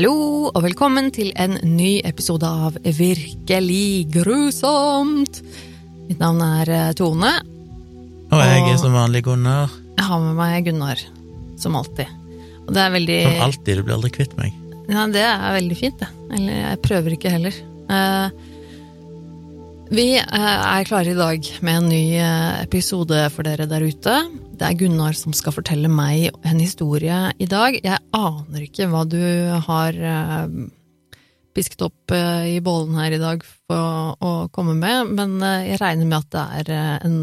Hallo, og velkommen til en ny episode av Virkelig grusomt. Mitt navn er eh, Tone. Og jeg er som vanlig Gunnar. Jeg har med meg Gunnar, som alltid. Og det er veldig Som alltid, du blir aldri kvitt meg. Ja, det er veldig fint, det. Eller jeg prøver ikke heller. Eh, vi eh, er klare i dag med en ny episode for dere der ute. Det er Gunnar som skal fortelle meg en historie i dag. Jeg aner ikke hva du har eh, pisket opp eh, i bollen her i dag for å komme med, men eh, jeg regner med at det er en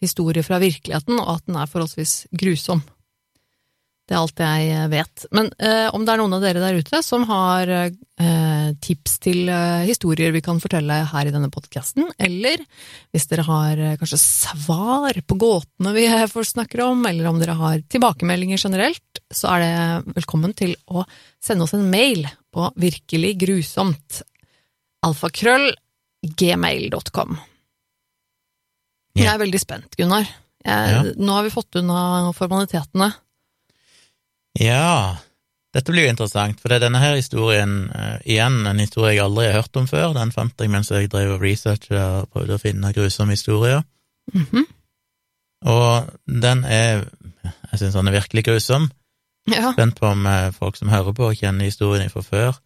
historie fra virkeligheten, og at den er forholdsvis grusom. Det er alt jeg vet. Men eh, om det er noen av dere der ute som har eh, tips til eh, historier vi kan fortelle her i denne podkasten, eller hvis dere har eh, kanskje svar på gåtene vi eh, får snakker om, eller om dere har tilbakemeldinger generelt, så er det velkommen til å sende oss en mail på virkelig grusomt alfakrøll gmail.com. Jeg er veldig spent, Gunnar. Jeg, Ja. Nå har vi fått unna formalitetene. Ja, dette blir jo interessant, for det er denne her historien, uh, igjen en historie jeg aldri har hørt om før, den fant jeg mens jeg drev og researcha og prøvde å finne grusomme historier, Mhm. og den er, jeg synes den er virkelig grusom, Ja. spent på om eh, folk som hører på kjenner historien fra før,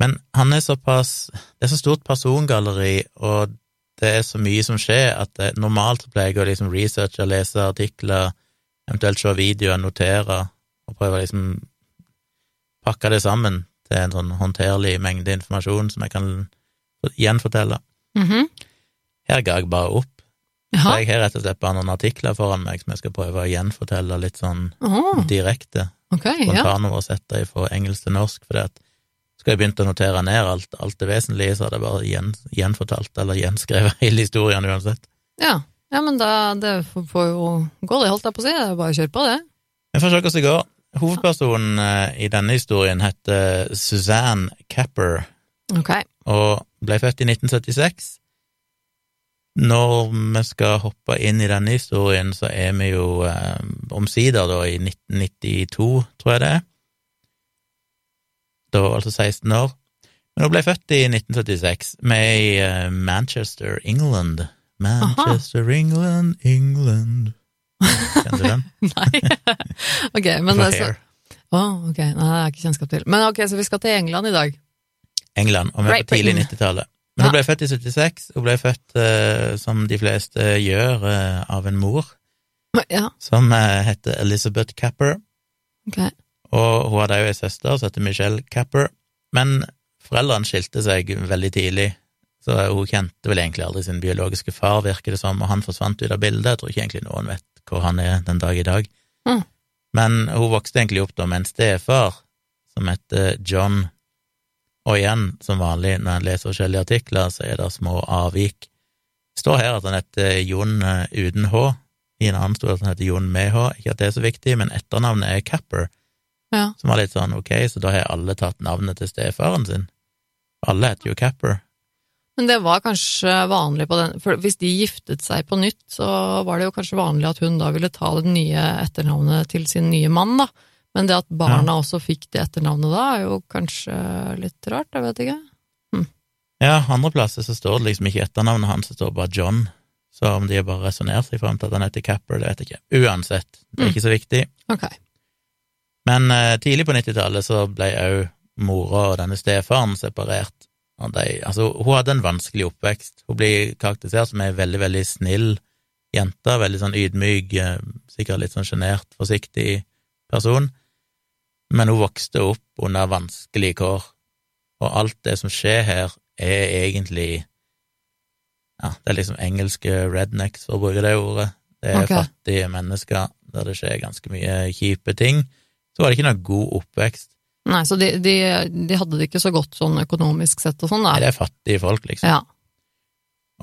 men han er såpass, det er så stort persongalleri, og det er så mye som skjer, at det, normalt pleier jeg å liksom researche, lese artikler, eventuelt se videoer, notere, og prøve å liksom pakke det sammen til en sånn håndterlig mengde informasjon som jeg kan gjenfortelle. Mhm. Her ga jeg bare opp, så jeg har rett og slett bare noen artikler foran meg som jeg skal prøve å gjenfortelle litt sånn oh. direkte, ok, ja. spontanoversette fra engelsk til norsk, for at skulle jeg begynt å notere ned alt, alt det vesentlige, så hadde jeg bare gjen, gjenfortalt eller gjenskrevet hele historien uansett. ja. Ja, men da, det får får jo gå, det holdt jeg på å si. Det er bare å kjøre på, det. Vi får se hvordan det går. Hovedpersonen eh, i denne historien heter Suzanne Capper, okay. og ble født i 1976. Når vi skal hoppe inn i denne historien, så er vi jo eh, omsider da i 1992, tror jeg det er. Da var altså 16 år. Men hun ble født i 1976 med i eh, Manchester, England. Manchester, England, England Kjenner du den? Nei. ok, men det, så, Hair. Ok, Nei, det har jeg ikke kjennskap til. Men ok, så vi skal til England i dag. England, og vi er på tidlig 90-tallet. Men hun ble født i 76. Hun ble født, eh, som de fleste gjør, eh, av en mor Ja, som eh, heter Elizabeth Capper. ok. Og hun hadde jo ei søster som heter Michelle Capper, men foreldrene skilte seg veldig tidlig, så hun kjente vel egentlig aldri sin biologiske far, virker det som, og han forsvant ut av bildet. Jeg tror ikke egentlig noen vet hvor han er den dag i dag. Mm. Men hun vokste egentlig opp da med en stefar som heter John, og igjen, som vanlig når en leser forskjellige artikler, så er det små avvik. Det står her at han heter Jon eh, uten H, i en annen sto det at han heter Jon med H, ikke at det er så viktig, men etternavnet er Capper Ja. som var litt sånn ok, så da har alle tatt navnet til stefaren sin. Alle heter jo Capper. Men det var kanskje vanlig på den For hvis de giftet seg på nytt, så var det jo kanskje vanlig at hun da ville ta det nye etternavnet til sin nye mann, da. Men det at barna også fikk det etternavnet da, er jo kanskje litt rart, jeg vet ikke. Ja, andre plasser så står det liksom ikke etternavnet hans, det står bare John. Så om de har bare resonnert seg fram til at han heter Capper, det vet jeg ikke. Uansett, det er Mm. ikke så viktig. Ok. Men eh, tidlig på 90-tallet så ble òg mora og denne stefaren separert. De, altså, hun hadde en vanskelig oppvekst. Hun blir karakterisert som ei veldig, veldig snill jente, veldig sånn ydmyk, eh, sikkert litt sånn sjenert, forsiktig person. Men hun vokste opp under vanskelige kår, og alt det som skjer her, er egentlig Ja, det er liksom engelske rednecks, for å bruke det ordet. Det er okay. fattige mennesker der det skjer ganske mye kjipe ting. Så var det ikke noe god oppvekst. Nei, så de, de, de hadde det ikke så godt sånn økonomisk sett og sånn, Nei, det er fattige folk, liksom. Ja.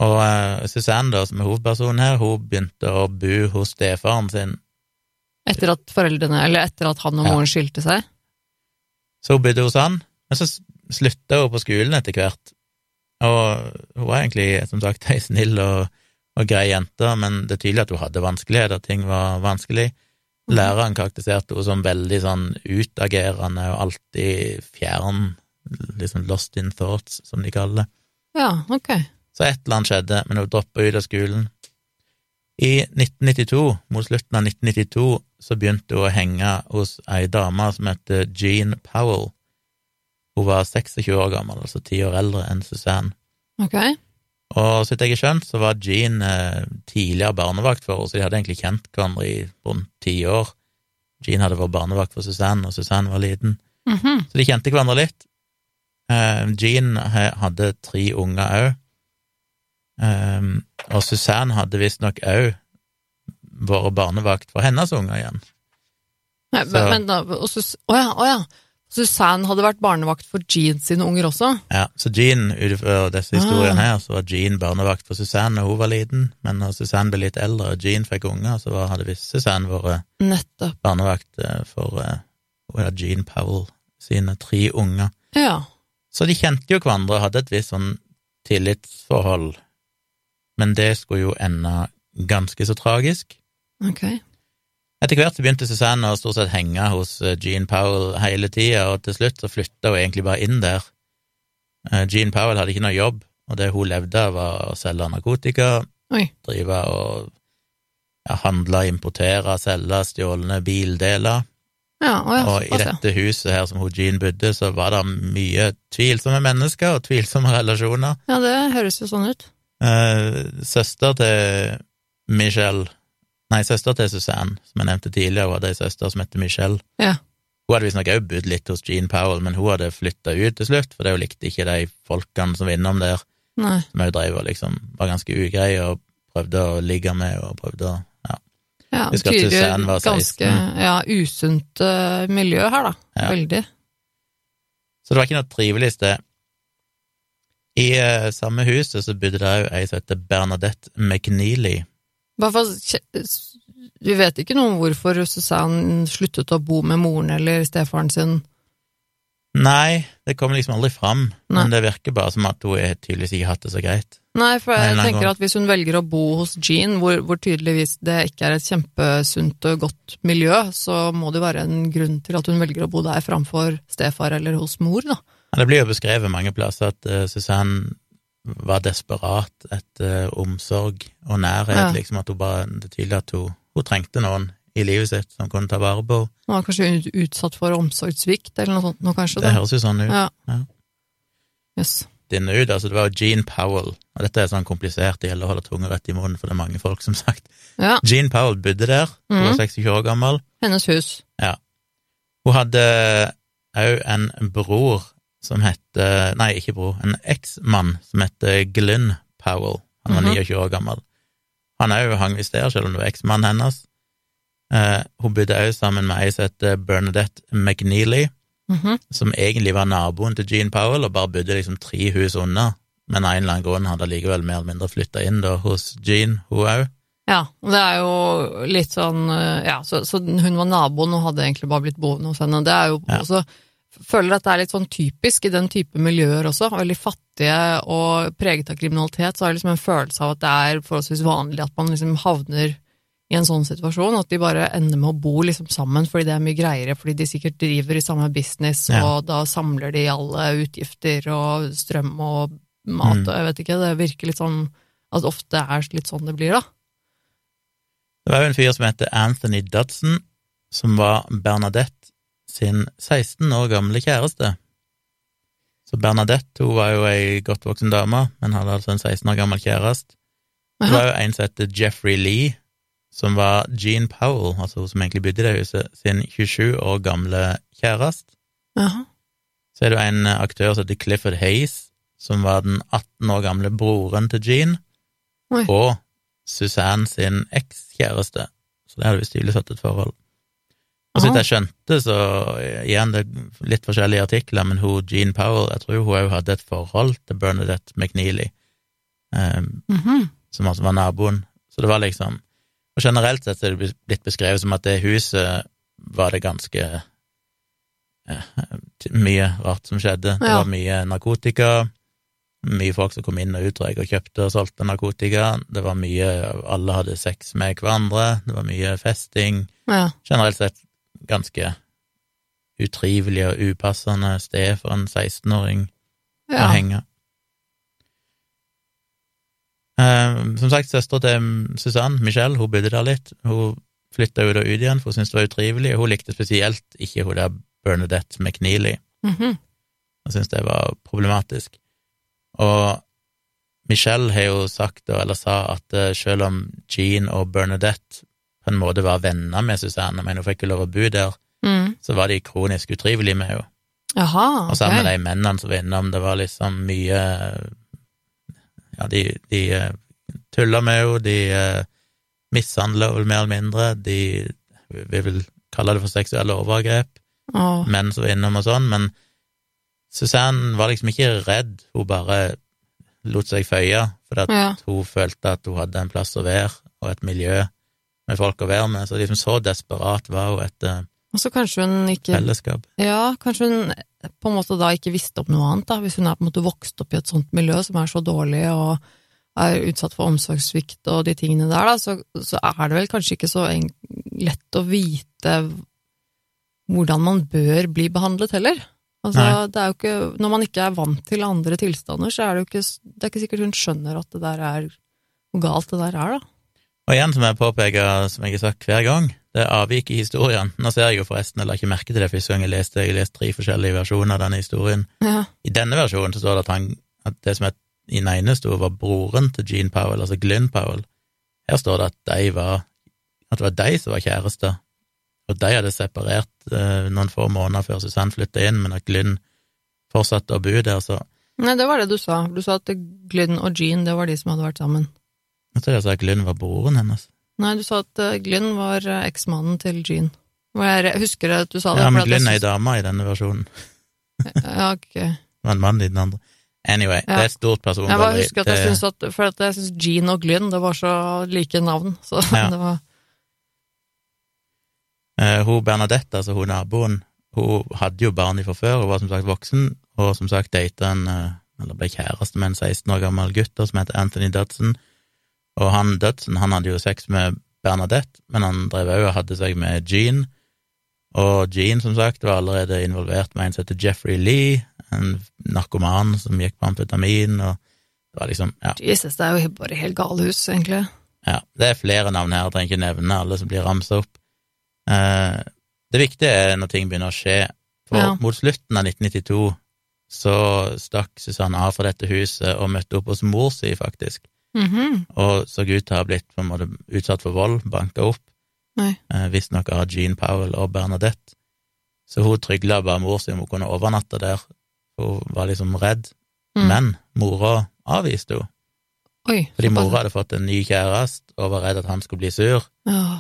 Og uh, Susanne, da, som er hovedpersonen her, hun begynte å bo hos stefaren sin. Etter at foreldrene, eller etter at han og Ja. moren skilte seg. Så hun bodde hos han, men så slutta hun på skolen etter hvert. Og hun var egentlig, som sagt, ei snill og, og grei jente, men det er tydelig at hun hadde vanskeligheter, ting var vanskelig. Læreren karakteriserte henne som veldig sånn utagerende og alltid fjern, liksom lost in thoughts, som de kaller det. Ja, ok. Så et eller annet skjedde, men hun droppa ut av skolen. I 1992, mot slutten av 1992, så begynte hun å henge hos ei dame som heter Jean Powell. Hun var 26 år gammel, altså ti år eldre enn Suzanne. Ok. Og så vidt jeg har skjønt, så var Jean eh, tidligere barnevakt for henne, så de hadde egentlig kjent hverandre i rundt ti år. Jean hadde vært barnevakt for Suzanne, og Suzanne var liten. Mhm. Så de kjente hverandre litt. Eh, Jean hadde tre unger òg, og Suzanne hadde visstnok òg vært barnevakt for hennes unger igjen. Nei, men, men da, og Sus Å ja, å ja. Susanne hadde vært barnevakt for Jean sine unger også? Ja, så Jean, ut ifra disse historiene Ah. her, så var Jean barnevakt for Suzanne da hun var liten, men når Suzanne ble litt eldre og Jean fikk unger, så var, hadde visst Suzanne vært Nettopp. barnevakt eh, for uh, Jean Powell sine tre unger. Ja. Så de kjente jo hverandre og hadde et visst sånn tillitsforhold, men det skulle jo ende ganske så tragisk. Ok. Etter hvert så begynte Susanne å stort sett henge hos eh, Jean Powell hele tida, og til slutt så flytta hun egentlig bare inn der. Eh, Jean Powell hadde ikke noe jobb, og det hun levde av, var å selge narkotika, Oi. drive og ja, handle, importere, selge stjålne bildeler. Ja, Og i dette huset her som hun Jean bodde, så var det mye tvilsomme mennesker og tvilsomme relasjoner. Ja, det høres jo sånn ut. Eh, søster til Michelle Nei, søster til Suzanne, som jeg nevnte tidligere, hun hadde ei søster som heter Michelle. Ja. Hun hadde visstnok òg bodd litt hos Jean Powell, men hun hadde flytta ut til slutt, for hun likte ikke de folkene som var innom der, Nei. som hun drev og liksom var ganske ugreie og prøvde å ligge med og prøvde å ja. Ja, Husker at Suzanne var 16. ganske ja, usunt eh, miljø her, da. Ja. Veldig. Så det var ikke noe trivelig sted. I uh, samme huset så bodde det òg ei som heter Bernadette McNeely. Vi vet ikke noe om hvorfor Susanne sluttet å bo med moren eller stefaren sin. Nei, det kommer liksom aldri fram, Nei. men det virker bare som at hun tydeligvis ikke hatt det så greit. Nei, for jeg tenker at hvis hun velger å bo hos Jean, hvor, hvor tydeligvis det ikke er et kjempesunt og godt miljø, så må det være en grunn til at hun velger å bo der framfor stefar eller hos mor, da. Ja, Det blir jo beskrevet mange plasser at uh, Susanne var desperat etter omsorg og nærhet, Ja. liksom at hun bare Det er tydelig at hun, hun trengte noen i livet sitt som kunne ta vare på henne. Hun var kanskje utsatt for omsorgssvikt eller noe sånt nå, kanskje? Det da. høres jo sånn ut. Ja. Ja. Yes. Denne ut, altså Det var jo Jean Powell, og dette er sånn komplisert, det gjelder å holde tunga rett i munnen, for det er mange folk, som sagt. Ja, Jean Powell bodde der, hun var Mhm. 26 år gammel. hennes hus. Hun hadde òg en bror som heter Nei, ikke bror, en eksmann som heter Glynn Powell. Han var Mhm. 29 år gammel. Han òg hang visst der, selv om det var eksmannen hennes. Eh, hun bodde òg sammen med ei som heter Bernadette McNeely, Mhm. som egentlig var naboen til Jean Powell, og bare bodde liksom tre hus unna. Men av en eller annen grunn hadde likevel mer eller mindre flytta inn da hos Jean, hun òg. Ja, det er jo litt sånn eh, Ja, så, så hun var naboen og hadde egentlig bare blitt boende hos henne. Det er jo Ja. også Føler at det er litt sånn typisk i den type miljøer også. Veldig fattige og preget av kriminalitet, så har jeg liksom en følelse av at det er forholdsvis vanlig at man liksom havner i en sånn situasjon, at de bare ender med å bo liksom sammen fordi det er mye greiere, fordi de sikkert driver i samme business, Ja. og da samler de alle utgifter og strøm og mat Mm. og jeg vet ikke, det virker litt sånn at ofte er litt sånn det blir, da. Det var jo en fyr som heter Anthony Dudson, som var Bernadette sin 16 år gamle kjæreste. Så Bernadette hun var jo ei godt voksen dame, men hadde altså en 16 år gammel kjæreste. Det var jo en som het Jeffrey Lee, som var Jean Powell, altså hun som egentlig bodde i det huset, sin 27 år gamle kjæreste. Så er det jo en aktør som heter Clifford Hayes, som var den 18 år gamle broren til Jean, Oi. og Suzanne sin ekskjæreste. Så det hadde visst tydelig satt et forhold. Og så vidt jeg skjønte, så igjen, det er litt forskjellige artikler, men hun Jean Powell, jeg tror hun òg hadde et forhold til Bernadette McNeely, um, mm -hmm. som altså var naboen. Så det var liksom Og generelt sett så er det blitt beskrevet som at det huset var det ganske ja, mye rart som skjedde. Det var mye narkotika, Mye folk som kom inn og utdrag og kjøpte og solgte narkotika. Det var mye Alle hadde sex med hverandre. Det var mye festing. Ja. Generelt sett ganske utrivelig og upassende sted for en 16-åring å henge. Eh, som sagt, søstera til Susanne, Michelle, hun bodde der litt. Hun flytta jo da ut igjen, for hun syntes det var utrivelig, og hun likte spesielt ikke hun der Bernadette McNeely. Mm -hmm. Hun syntes det var problematisk. Og Michelle har jo sagt, eller sa, at eh, selv om Jean og Bernadette på en måte var venner med Susanne, men hun fikk jo lov å bo der, Mm. så var de kronisk utrivelige med henne. Jaha, Og sammen med de mennene som var innom, det var liksom mye Ja, de, de eh, tulla med henne, de uh, mishandla henne mer eller mindre, de Vi vil kalle det for seksuelle overgrep, oh. menn som var innom og sånn, men Susanne var liksom ikke redd, hun bare lot seg føye, for at Ja. hun følte at hun hadde en plass å være, og et miljø med folk å være med, så liksom så desperat var hun etter Og så kanskje hun ikke fellesskap. Ja, kanskje hun på en måte da ikke visste om noe annet, da, hvis hun er på en måte vokst opp i et sånt miljø som er så dårlig og er utsatt for omsorgssvikt og de tingene der, da, så, så er det vel kanskje ikke så lett å vite hvordan man bør bli behandlet heller. Altså, Nei. det er jo ikke, når man ikke er vant til andre tilstander, så er det jo ikke, det er ikke sikkert hun skjønner at det der er hvor galt det der er, da. Og igjen, som jeg påpeker, som jeg har sagt hver gang, det er avvik i historien. Nå ser jeg jo forresten, jeg la ikke merke til det første gang jeg leste, jeg har lest tre forskjellige versjoner av denne historien. Ja. I denne versjonen så står det at, han, at det som er, i den ene sto, var broren til Gene Powell, altså Glynn Powell. Her står det at de var, at det var de som var kjærester, og de hadde separert eh, noen få måneder før Susanne flytta inn, men at Glynn fortsatte å bo der, så Nei, det var det du sa. Du sa at Glynn og Jean, det var de som hadde vært sammen. Jeg tror jeg sa at Glynn var broren hennes. Nei, du sa at eh, Glynn var eh, eksmannen til Jean. Jeg husker at du sa det. Ja, men Glynn er ei dame i denne versjonen. Ja, ok. Det var en mann i den andre. Anyway, Ja. det er et stort Jeg bare husker at jeg syns at For at jeg syns Jean og Glynn, det var så like navn, så Ja. det var Eh, hun Bernadette, altså hun naboen, hun hadde jo barn fra før, hun var som sagt voksen, og som sagt data en, eller ble kjæreste med en 16 år gammel gutt som heter Anthony Dudson, og han Dudson, han hadde jo sex med Bernadette, men han drev òg og hadde seg med Jean, og Jean, som sagt, var allerede involvert med en som heter Jeffrey Lee, en narkoman som gikk på amfetamin, og det var liksom, ja, Jesus, det er jo bare helt galehus, egentlig. ja, det er flere navn her, jeg trenger ikke nevne alle som blir ramsa opp. Eh, det viktige er når ting begynner å skje, for Ja. mot slutten av 1992 så stakk Susanne av fra dette huset og møtte opp hos mor si, faktisk, Mhm. og så ut til å ha blitt på en måte utsatt for vold, banka opp, eh, visstnok av Jean Powell og Bernadette. Så hun trygla bare mor si om hun kunne overnatte der, hun var liksom redd, Mm. men mora avviste henne. Oi. Fordi mora hadde fått en ny kjæreste og var redd at han skulle bli sur. Oh.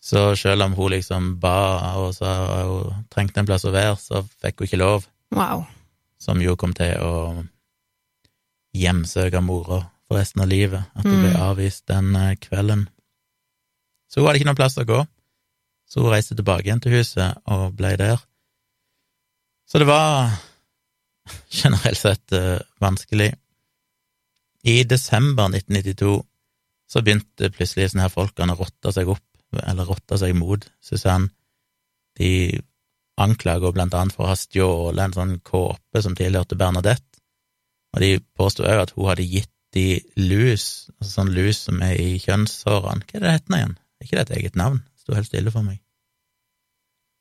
Så selv om hun liksom ba og sa hun trengte en plass å være, så fikk hun ikke lov, Wow. som jo kom til å hjemsøke mora for resten av livet, at hun ble Mm. avvist den eh, kvelden. Så hun hadde ikke noen plass å gå, så hun reiste tilbake igjen til huset og ble der. Så det var generelt sett eh, vanskelig. I desember 1992 så begynte plutselig sånne her folkene å rotte seg opp, eller rotte seg mot Susanne. De anklager henne blant annet for å ha stjålet en sånn kåpe som tilhørte Bernadette, og de påsto òg at hun hadde gitt de lus, altså sånn lus som er i kjønnshårene. Hva er det det heter igjen? Er ikke det et eget navn? Det sto helt stille for meg.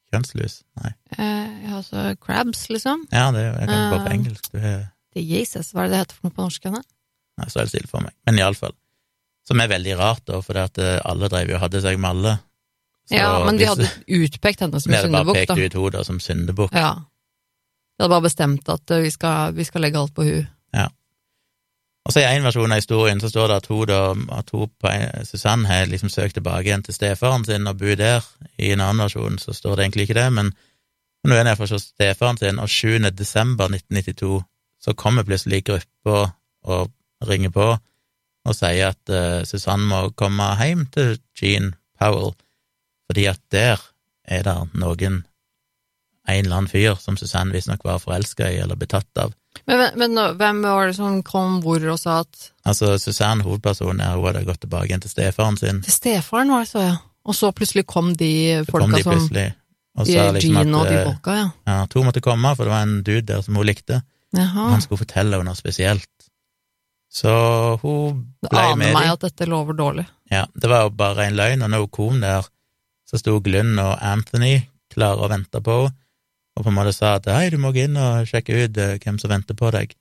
Kjønnslus? Nei. Eh, altså crabs, liksom. Ja, det er, jeg kan gå på Eh. engelsk. Du er Det Jesus, hva er det det heter for noe på norsk? henne? Nei, det står helt stille for meg. Men iallfall. Som er veldig rart, da, for at eh, alle drev jo hadde seg med alle. Så Ja, men de hadde utpekt henne som Vi hadde bare da. pekt ut henne som syndebukk. Ja. De hadde bare bestemt at eh, vi skal, vi skal legge alt på hun. Og så i en versjon av historien så står det at hun da, at hun Susanne har liksom søkt tilbake igjen til stefaren sin og bor der. I en annen versjon så står det egentlig ikke det, men nå er iallfall hos stefaren sin, og 7. desember 1992 så kommer plutselig gruppa og ringer på og sier at uh, Susanne må komme hjem til Jean Powell, fordi at der er det noen, en eller annen fyr som Susanne visstnok var forelska i eller betatt av, Men, men, hvem var det som kom hvor og sa at Altså, Susanne, hovedpersonen, her, hun hadde gått tilbake igjen til stefaren sin. Til stefaren var det så, ja. Og så plutselig kom de Så kom de som og de, sa liksom Gino og de eh, folka, ja. ja, to måtte komme, for det var en dude der som hun likte. Jaha. Han skulle fortelle henne noe spesielt. Så hun Det aner meg at dette lover dårlig. Ja, det var jo bare en løgn, og når hun kom der, så sto Glynn og Anthony klare og venta på henne, og på en måte sa at hei, du må gå inn og sjekke ut eh, hvem som venter på deg.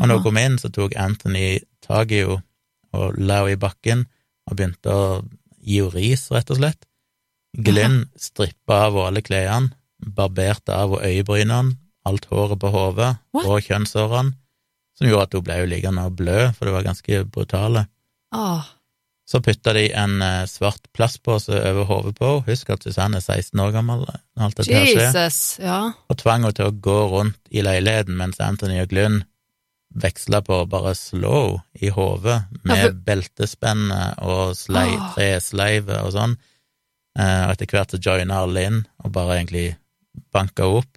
Og når hun kom inn, så tok Anthony tak i henne og la henne i bakken og begynte å gi henne ris, rett og slett. Glynn strippa av henne alle klærne, barberte av henne øyebrynene, alt håret på hodet og kjønnshårene, som gjorde at hun ble liggende og blø, for det var ganske brutale. Ah, Så putta de en eh, svart plastpose over hodet på henne, husk at Susanne er 16 år gammel alt dette her skjer, ja. og tvang henne til å gå rundt i leiligheten mens Anthony og Glynn veksla på å bare slå henne i hodet med Ja, for- beltespenne og slei, tresleive og sånn, Eh, og etter hvert så joina alle inn og bare egentlig banka henne opp.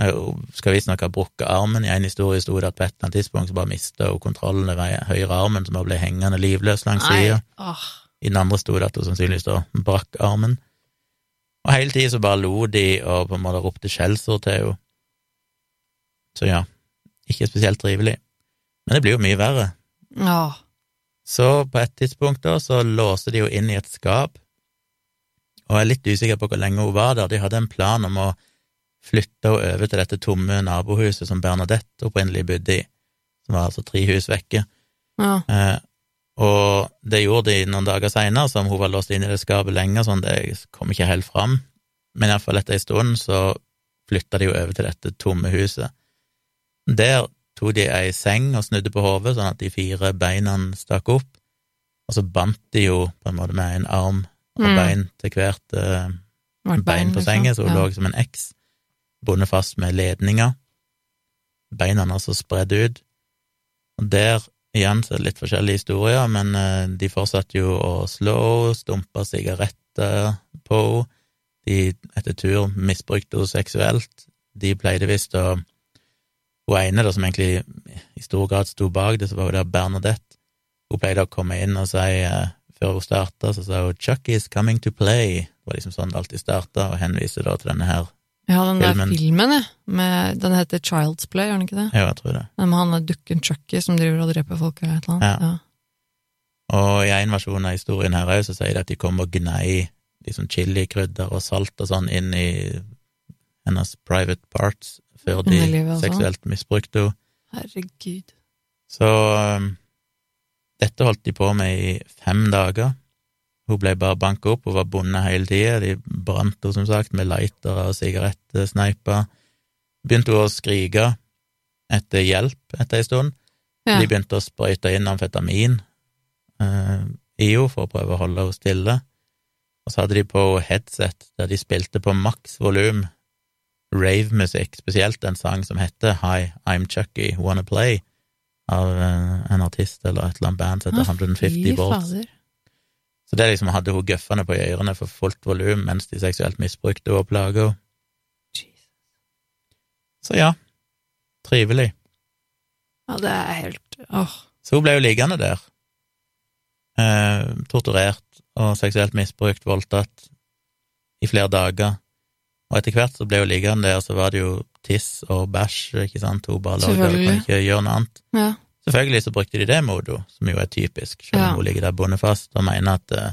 Eh, skal visstnok ha brukket armen. I en historie sto det at på et eller annet tidspunkt så bare mista hun kontrollen over høyre armen, som bare ble hengende livløs langs sida. Oh. I den andre sto det at hun sannsynligvis da brakk armen. Og hele tida så bare lo de og på en måte ropte skjellsord til henne. Så ja, ikke spesielt trivelig. Men det blir jo mye verre. Oh. Så på et tidspunkt da, så låste de jo inn i et skap, og jeg er litt usikker på hvor lenge hun var der. De hadde en plan om å flytte hun over til dette tomme nabohuset som Bernadette opprinnelig bodde i, som var altså tre hus vekke. ja. Eh, og det gjorde de noen dager seinere, som hun var låst inne i det skapet lenger, sånn det kom ikke helt fram. Men iallfall etter ei stund så flytta de jo over til dette tomme huset. Der tok de ei seng og snudde på hodet, sånn at de fire beina stakk opp, og så bandt de jo på en måte med en arm og Mm. bein til hvert eh, bein, bein på liksom. sengen, så hun ja. lå som en X, bundet fast med ledninger. Beina altså spredd ut. Og der igjen så er det litt forskjellige historier, men eh, de fortsatte jo å slå henne, stumpe sigaretter på henne. De etter tur misbrukte henne seksuelt. De pleide visst å Hun ene da, som egentlig i stor grad sto bak det, så var hun der Bernadette. Hun pleide å komme inn og si eh, før hun starta, så sa hun 'Chuck is coming to play'. Det var liksom sånn det alltid starta, og henviste da til denne her. Ja, den der filmen. filmen, ja. Med, den heter Child's Play, gjør den ikke det? Ja, jeg tror det. Den med han dukken Chucky som driver og dreper folk eller et eller annet. Ja. Og i en versjon av historien her òg, så sier de at de kom og gnei liksom chilikrydder og salt og sånn inn i hennes private parts før de sånn. seksuelt misbrukte henne. Herregud. Så um, dette holdt de på med i fem dager. Hun ble bare banka opp, hun var bundet hele tida. De brant henne, som sagt, med lightere og sigarettsneiper. Begynte hun å skrike etter hjelp etter ei stund. Ja. De begynte å sprøyte inn amfetamin eh, i henne for å prøve å holde henne stille. Og så hadde de på headset der de spilte på maks volum ravemusikk, spesielt en sang som heter Hi, I'm Chucky, Wanna Play, av eh, en artist eller et eller annet band som heter 150 Volts. Så det liksom hadde hun gøffende på i ørene for fullt volum mens de seksuelt misbrukte og plaga henne. Så ja, trivelig. Ja, det er helt Åh. Så hun ble jo liggende der, eh, torturert og seksuelt misbrukt, voldtatt, i flere dager. Og etter hvert så ble hun liggende der, så var det jo tiss og bæsj, ikke sant, hun bare lå der og ikke gjøre noe annet. Ja. Selvfølgelig så brukte de det modo, som jo er typisk, selv om Ja. hun ligger der bundet fast, og mener at uh,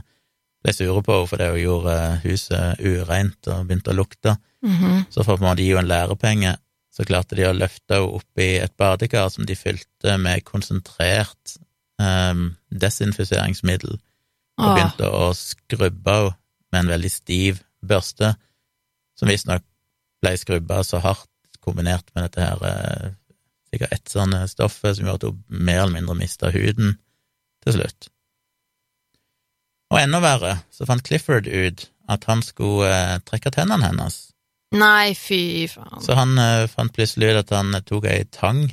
ble sure på henne fordi hun gjorde eh, huset ureint og begynte å lukte. Mhm. Så for å gi henne en lærepenge, så klarte de å løfte henne opp i et badekar som de fylte med konsentrert um, desinfiseringsmiddel, og Ah, begynte å skrubbe henne med en veldig stiv børste, som visstnok ble skrubba så hardt kombinert med dette her eh, ett sånn stoff som gjorde at hun mer eller mindre mista huden til slutt. Og enda verre, så fant Clifford ut at han skulle eh, trekke tennene hennes. Nei, fy faen. Så han eh, fant plutselig ut at han eh, tok ei tang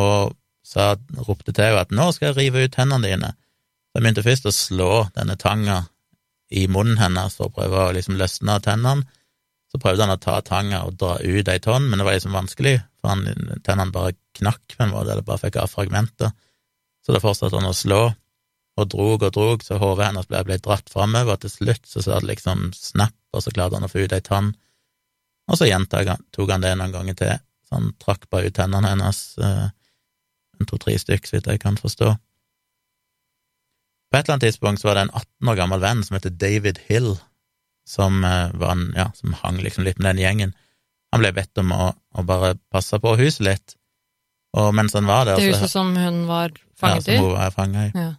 og sa, ropte til henne at 'nå skal jeg rive ut tennene dine'. Så han begynte først å slå denne tanga i munnen hennes for å prøve å liksom løsne tennene. Så prøvde han å ta tanga og dra ut ei tonn, men det var liksom vanskelig, for han, tennene bare knakk på en måte, eller bare fikk av fragmenter. Så da fortsatte han å slå, og drog og drog, så hodet hennes ble, ble dratt framover, og til slutt så sa det liksom snapp, og så klarte han å få ut ei tann. Og så gjentok han det noen ganger til, så han trakk bare ut tennene hennes, eh, en to-tre stykk, så vidt jeg kan forstå. På et eller annet tidspunkt så var det en 18 år gammel venn som heter David Hill, som, eh, var ja, som hang liksom litt med den gjengen. Han ble bedt om å, å bare passe på huset litt, og mens han var der Det huset som hun var ja, fanget som i? hun var fanget i. Ja.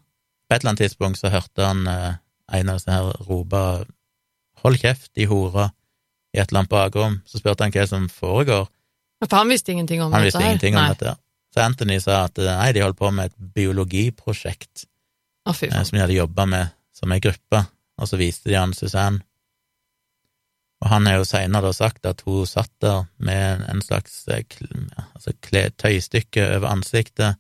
På et eller annet tidspunkt så hørte han eh, en av disse her rope 'hold kjeft, de hora', i et eller annet bakrom. Så spurte han hva som foregår. For han visste ingenting om Han dette visste her? ingenting om Nei. dette. Så Anthony sa at eh, nei, de holdt på med et biologiprosjekt oh, som de hadde jobba med som ei gruppe, og så viste de han Suzanne. Og han har jo seinere sagt at hun satt der med en slags eh, altså tøystykke over ansiktet,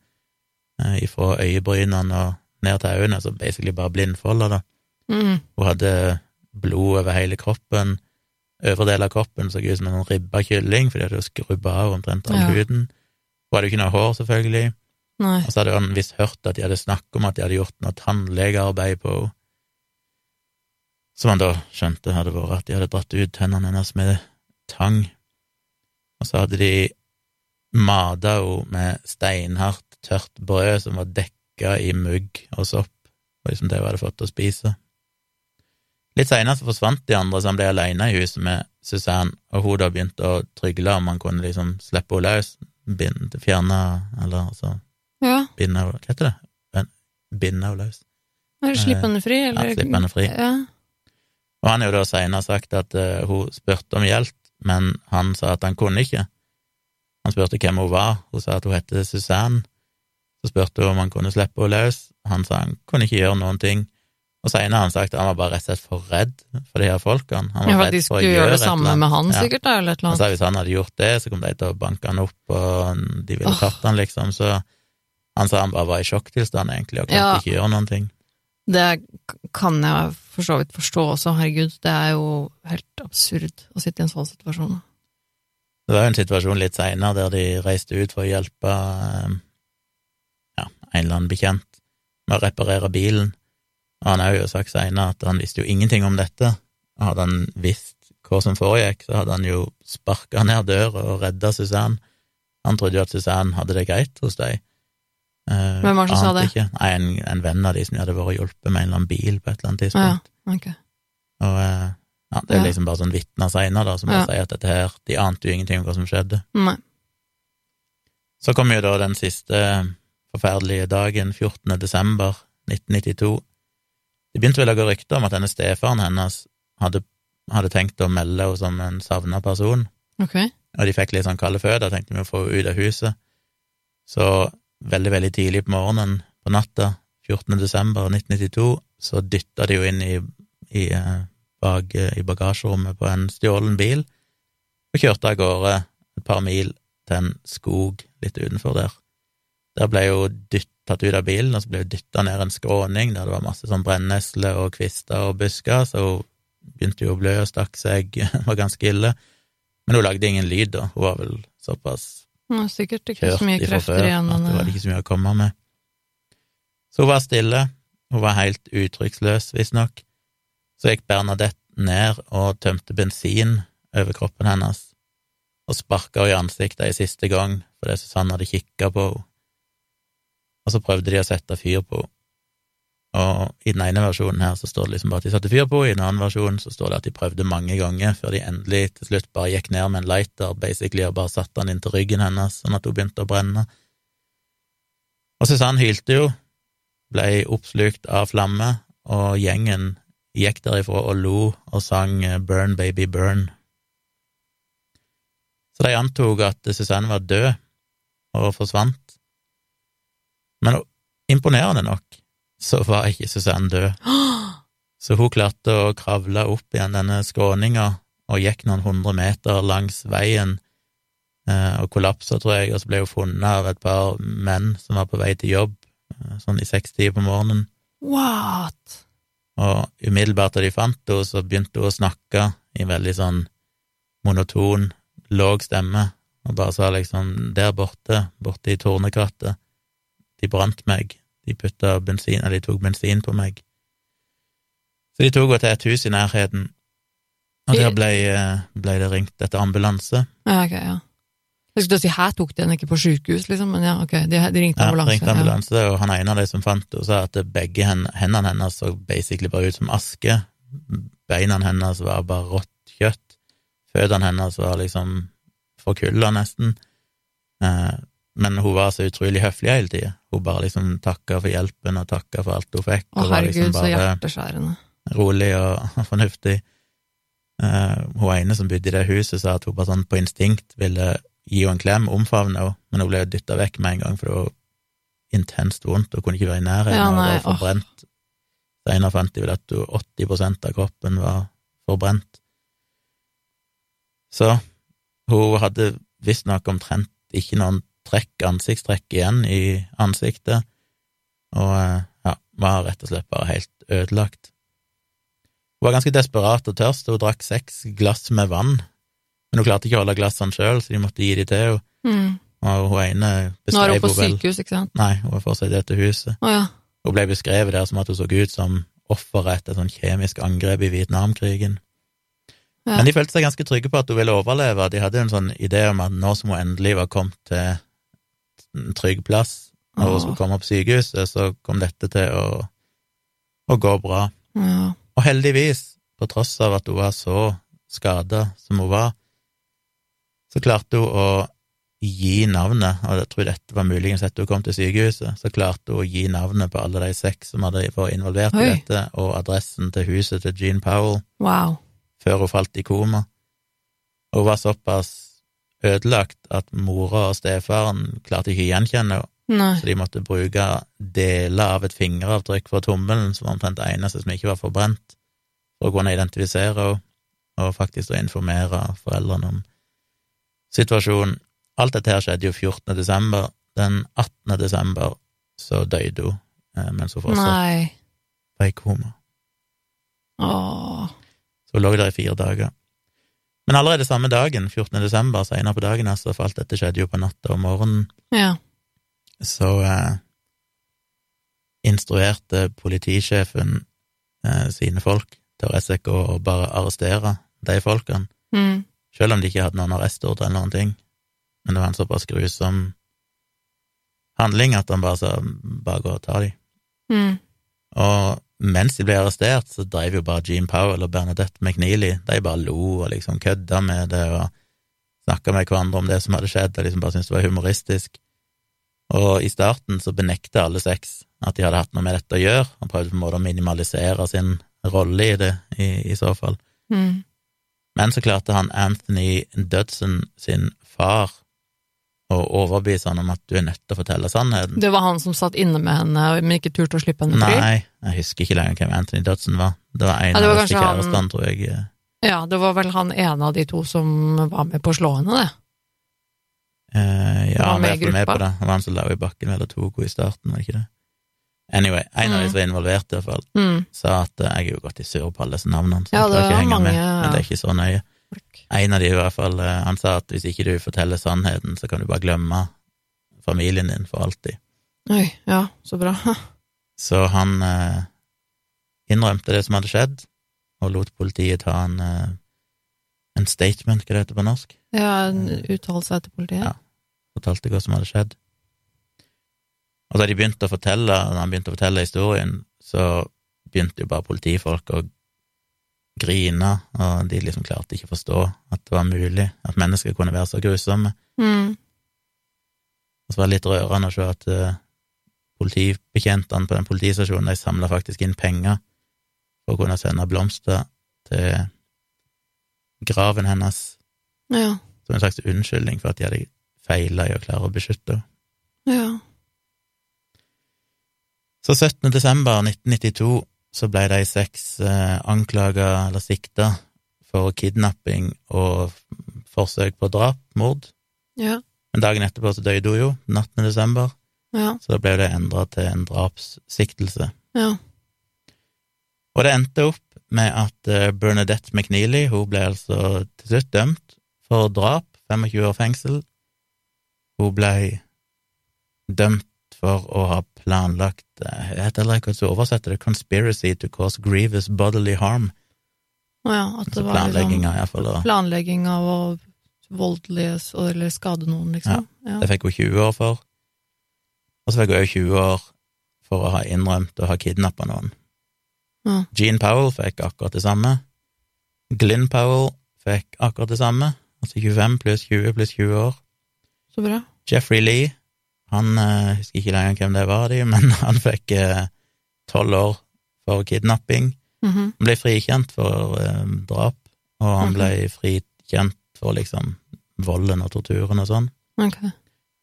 eh, ifra øyebrynene og ned til øynene, så basically bare blindfolder, da. Mm. Hun hadde blod over hele kroppen. Øvre del av kroppen så ut som en ribba kylling, fordi hun skrubba av omtrent all Ja. huden. Hun hadde jo ikke noe hår, selvfølgelig. Nei. Og så hadde han visst hørt at de hadde snakket om at de hadde gjort noe tannlegearbeid på henne. Som han da skjønte hadde vært at de hadde dratt ut tennene hennes med tang. Og så hadde de mata henne med steinhardt, tørt brød som var dekka i mugg og sopp, og liksom det hun hadde fått å spise. Litt seinere så forsvant de andre, så han ble aleine i huset med Suzanne, og hun da begynte å trygle om han kunne liksom slippe henne løs, binde, fjerne, eller altså Ja. binde henne Hva heter det? Binde henne løs. Slippe henne fri, eller Ja, slippe henne fri. Ja. Og han har jo da senere sagt at uh, hun spurte om hjelp, men han sa at han kunne ikke. Han spurte hvem hun var, hun sa at hun het Suzanne. Så spurte hun om han kunne slippe henne løs, han sa han kunne ikke gjøre noen ting. Og senere har han sagt at han var bare rett og slett for redd for de her folkene. Han var Ja, for redd de skulle gjøre det samme med han, sikkert, da, eller et eller Han annet. sa hvis han hadde gjort det, så kom de til å banke han opp, og de ville oh. tatt han, liksom. Så han sa han bare var i sjokktilstand, egentlig, og klarte Ja. ikke gjøre noen ting. Det kan jeg for så vidt forstå også, herregud. Det er jo helt absurd å sitte i en sånn situasjon. Det var jo en situasjon litt seinere der de reiste ut for å hjelpe eh, ja, en eller annen bekjent med å reparere bilen, og han har jo sagt seinere at han visste jo ingenting om dette. Hadde han visst hva som foregikk, så hadde han jo sparka ned døra og redda Suzanne. Han trodde jo at Suzanne hadde det greit hos dem. Eh, Hvem var det som sa det? Ikke. Nei, en, en venn av de som de hadde vært hjulpet med en eller annen bil på et eller annet Ja, tidspunkt. Og eh, ja, det er liksom bare sånn vitner seinere, da, som Ja. sier at dette her De ante jo ingenting om hva som skjedde. Nei. Så kom jo da den siste forferdelige dagen, 14. desember 1992. Det begynte vel å gå rykter om at denne stefaren hennes hadde, hadde tenkt å melde henne som en savna person, Okay. og de fikk litt sånn kalde føtter, tenkte vi å få henne ut av huset. Så veldig, veldig tidlig på morgenen på natta, 14. desember 1992, så dytta de jo inn i, i, bag, eh, i bagasjerommet på en stjålen bil, og kjørte av gårde et par mil til en skog litt utenfor der. Der ble jo dytt, ut av bilen, og så ble hun dytta ned en skråning der det var masse sånn brennesler og kvister og busker, så hun begynte jo å blø og stakk seg, var ganske ille. Men hun lagde ingen lyd, da. Hun var vel såpass Nå, sikkert ikke så mye krefter før igjen, at det var eh, ikke så mye å komme med. Så hun var stille, hun var helt uttrykksløs, visstnok. Så gikk Bernadette ned og tømte bensin over kroppen hennes, og sparka henne i ansiktet en siste gang fordi Susanne hadde kikka på henne. Og så prøvde de å sette fyr på henne. Og i den ene versjonen her så står det liksom bare at de satte fyr på i den andre versjonen så står det at de prøvde mange ganger før de endelig til slutt bare gikk ned med en lighter, basically, og bare satte den inntil ryggen hennes, sånn at hun begynte å brenne. Og Susanne hylte jo, ble oppslukt av flamme, og gjengen gikk derifra og lo og sang Burn Baby Burn. Så de antok at Susanne var død og forsvant. Men imponerende nok så var ikke Susanne død. Så hun klarte å kravle opp igjen denne skråninga og gikk noen hundre meter langs veien eh, og kollapsa, tror jeg, og så ble hun funnet av et par menn som var på vei til jobb, eh, sånn i sekstida på morgenen. What? Og umiddelbart da de fant henne, så begynte hun å snakke i veldig sånn monoton, låg stemme, og bare sa liksom der borte, borte i Tornekrattet, de brant meg, de putta bensin, eller de tok bensin på meg. Så de tok henne til et hus i nærheten, og der ble, ble det ringt etter ambulanse. Ja, ok, ja. Jeg skulle si her tok de henne ikke på sykehus, liksom, men ja, ok, de, de ringte Ja, ambulanse. ringte ambulanse, og han ene av de som fant henne, sa at begge hendene hennes så basically bare ut som aske. Beina hennes var bare rått kjøtt. Føttene hennes var liksom forkulla, nesten. Men hun var så utrolig høflig hele tida. Hun bare liksom takka for hjelpen og takka for alt hun fikk. Å, var herregud, liksom så hjerteskjærende. rolig og fornuftig. Eh, hun ene som bodde i det huset, sa at hun bare sånn på instinkt ville gi henne en klem, omfavne henne, men hun ble dytta vekk med en gang, for det var intenst vondt, og kunne ikke være i nærheten Ja, nei, å få brent. Senere fant de vel at hun- 80% av kroppen var forbrent. Så hun hadde visstnok omtrent ikke noen trekk, ansiktstrekk igjen i ansiktet, og eh, ja, var rett og slett bare helt ødelagt. Hun var ganske desperat og tørst, og hun drakk seks glass med vann, men hun klarte ikke å holde glassene sjøl, så de måtte gi de til henne. Mm. Og hun ene beskrev Nå er hun på sykehus, ikke sant? Nei, hun er fortsatt i dette huset. Å ja. Hun ble beskrevet der som at hun så ut som offeret etter et sånn kjemisk angrep i Vietnamkrigen. Ja. Men de følte seg ganske trygge på at hun ville overleve. De hadde en sånn idé om at nå som hun endelig var kommet til en trygg plass, når hun skulle komme på sykehuset, så kom dette til å, å gå bra. ja. Og heldigvis, på tross av at hun var så skada som hun var, så klarte hun å gi navnet, og jeg tror dette var muligens etter hun kom til sykehuset, så klarte hun å gi navnet på alle de seks som hadde vært involvert i dette, og adressen til huset til Jean Powell, Wow. før hun falt i koma. Og hun var såpass ødelagt at mora og stefaren klarte ikke å gjenkjenne henne, Nei. så de måtte bruke deler av et fingeravtrykk fra tommelen, som var omtrent det eneste som ikke var forbrent, for å kunne identifisere henne, og faktisk å informere foreldrene om situasjonen. Alt dette her skjedde jo 14. desember. Den 18. desember så døde hun, eh, mens hun fortsatt var i koma. Åh. Så hun lå der i fire dager. Men allerede samme dagen, 14. desember, senere på dagen, altså, for alt dette skjedde jo på natta og morgenen, Ja. så eh, instruerte politisjefen eh, sine folk til å rett og bare arrestere de folkene, Mm. selv om de ikke hadde noen arrestordre eller noen ting. Men det var en såpass grusom handling at han bare sa bare gå og ta dem. Mm. Og mens de ble arrestert, så drev jo bare Jean Powell og Bernadette McNeely, de bare lo og liksom kødda med det og snakka med hverandre om det som hadde skjedd, og liksom bare syntes det var humoristisk. Og i starten så benekta alle seks at de hadde hatt noe med dette å gjøre, og prøvde på en måte å minimalisere sin rolle i det, i, i så fall. Mm. Men så klarte han Anthony Dudson sin far å overbevise han om at du er nødt til å fortelle sannheten. Det var han som satt inne med henne, men ikke turte å slippe henne fri? Nei, jeg husker ikke lenger hvem Anthony Dudson var. Det var en Ja, det var av oss kanskje han- tror jeg. Ja, det var vel han ene av de to som var med på å slå henne, det. Eh, ja, han var med med på det. Han var han som la henne i bakken eller tok henne i starten, var det ikke det? Anyway, en av de Mm. som var involvert, i hvert fall, Mm. sa at eh, jeg er jo gått i surr på alle disse navnene, så Ja, jeg klarer ikke å henge mange, med, men det er ikke så nøye. Folk. En av de i hvert fall, eh, han sa at hvis ikke du forteller sannheten, så kan du bare glemme familien din for alltid. Oi, ja, så bra. Så han eh, innrømte det som hadde skjedd, og lot politiet ta en, eh, en statement, hva det heter på norsk, Ja, en uttalelse til politiet. Ja. fortalte hva som hadde skjedd. Og da de begynte å fortelle, når han begynte å fortelle historien, så begynte jo bare politifolk å grine, og de liksom klarte ikke å forstå at det var mulig at mennesker kunne være så grusomme. Mm. Og så var det litt rørende å se at eh, politibetjentene på den politistasjonen de samla faktisk inn penger for å kunne sende blomster til graven hennes Ja. som en slags unnskyldning for at de hadde feila i å klare å beskytte henne. Ja. Så 17. desember 1992 så ble de seks eh, anklaga eller sikta for kidnapping og forsøk på drap, mord. Ja. Men dagen etterpå så døde hun jo, den 18. desember, Ja. så da ble det endra til en drapssiktelse. Ja. Og det endte opp med at eh, Bernadette McNeely hun ble altså til slutt dømt for drap, 25 år fengsel. Hun ble dømt for å ha planlagt eh, Jeg vet heller ikke hvordan du oversetter det, 'conspiracy to cause grievous bodily harm'. Å ja, at det Altså var planlegging liksom planlegging av å voldelig eller skade noen, liksom. Ja. Det fikk hun 20 år for. Og så fikk hun òg 20 år for å ha innrømt å ha kidnappa noen. Ja. Gene Powell fikk akkurat det samme. Glynn Powell fikk akkurat det samme, altså 25 pluss 20 pluss 20 år. Så bra. Jeffrey Lee, han eh, husker ikke lenger hvem det var, de, men han fikk tolv år for kidnapping. Mhm. Han ble frikjent for eh, drap, og han Ok. ble frikjent for liksom volden og torturen og sånn. Okay.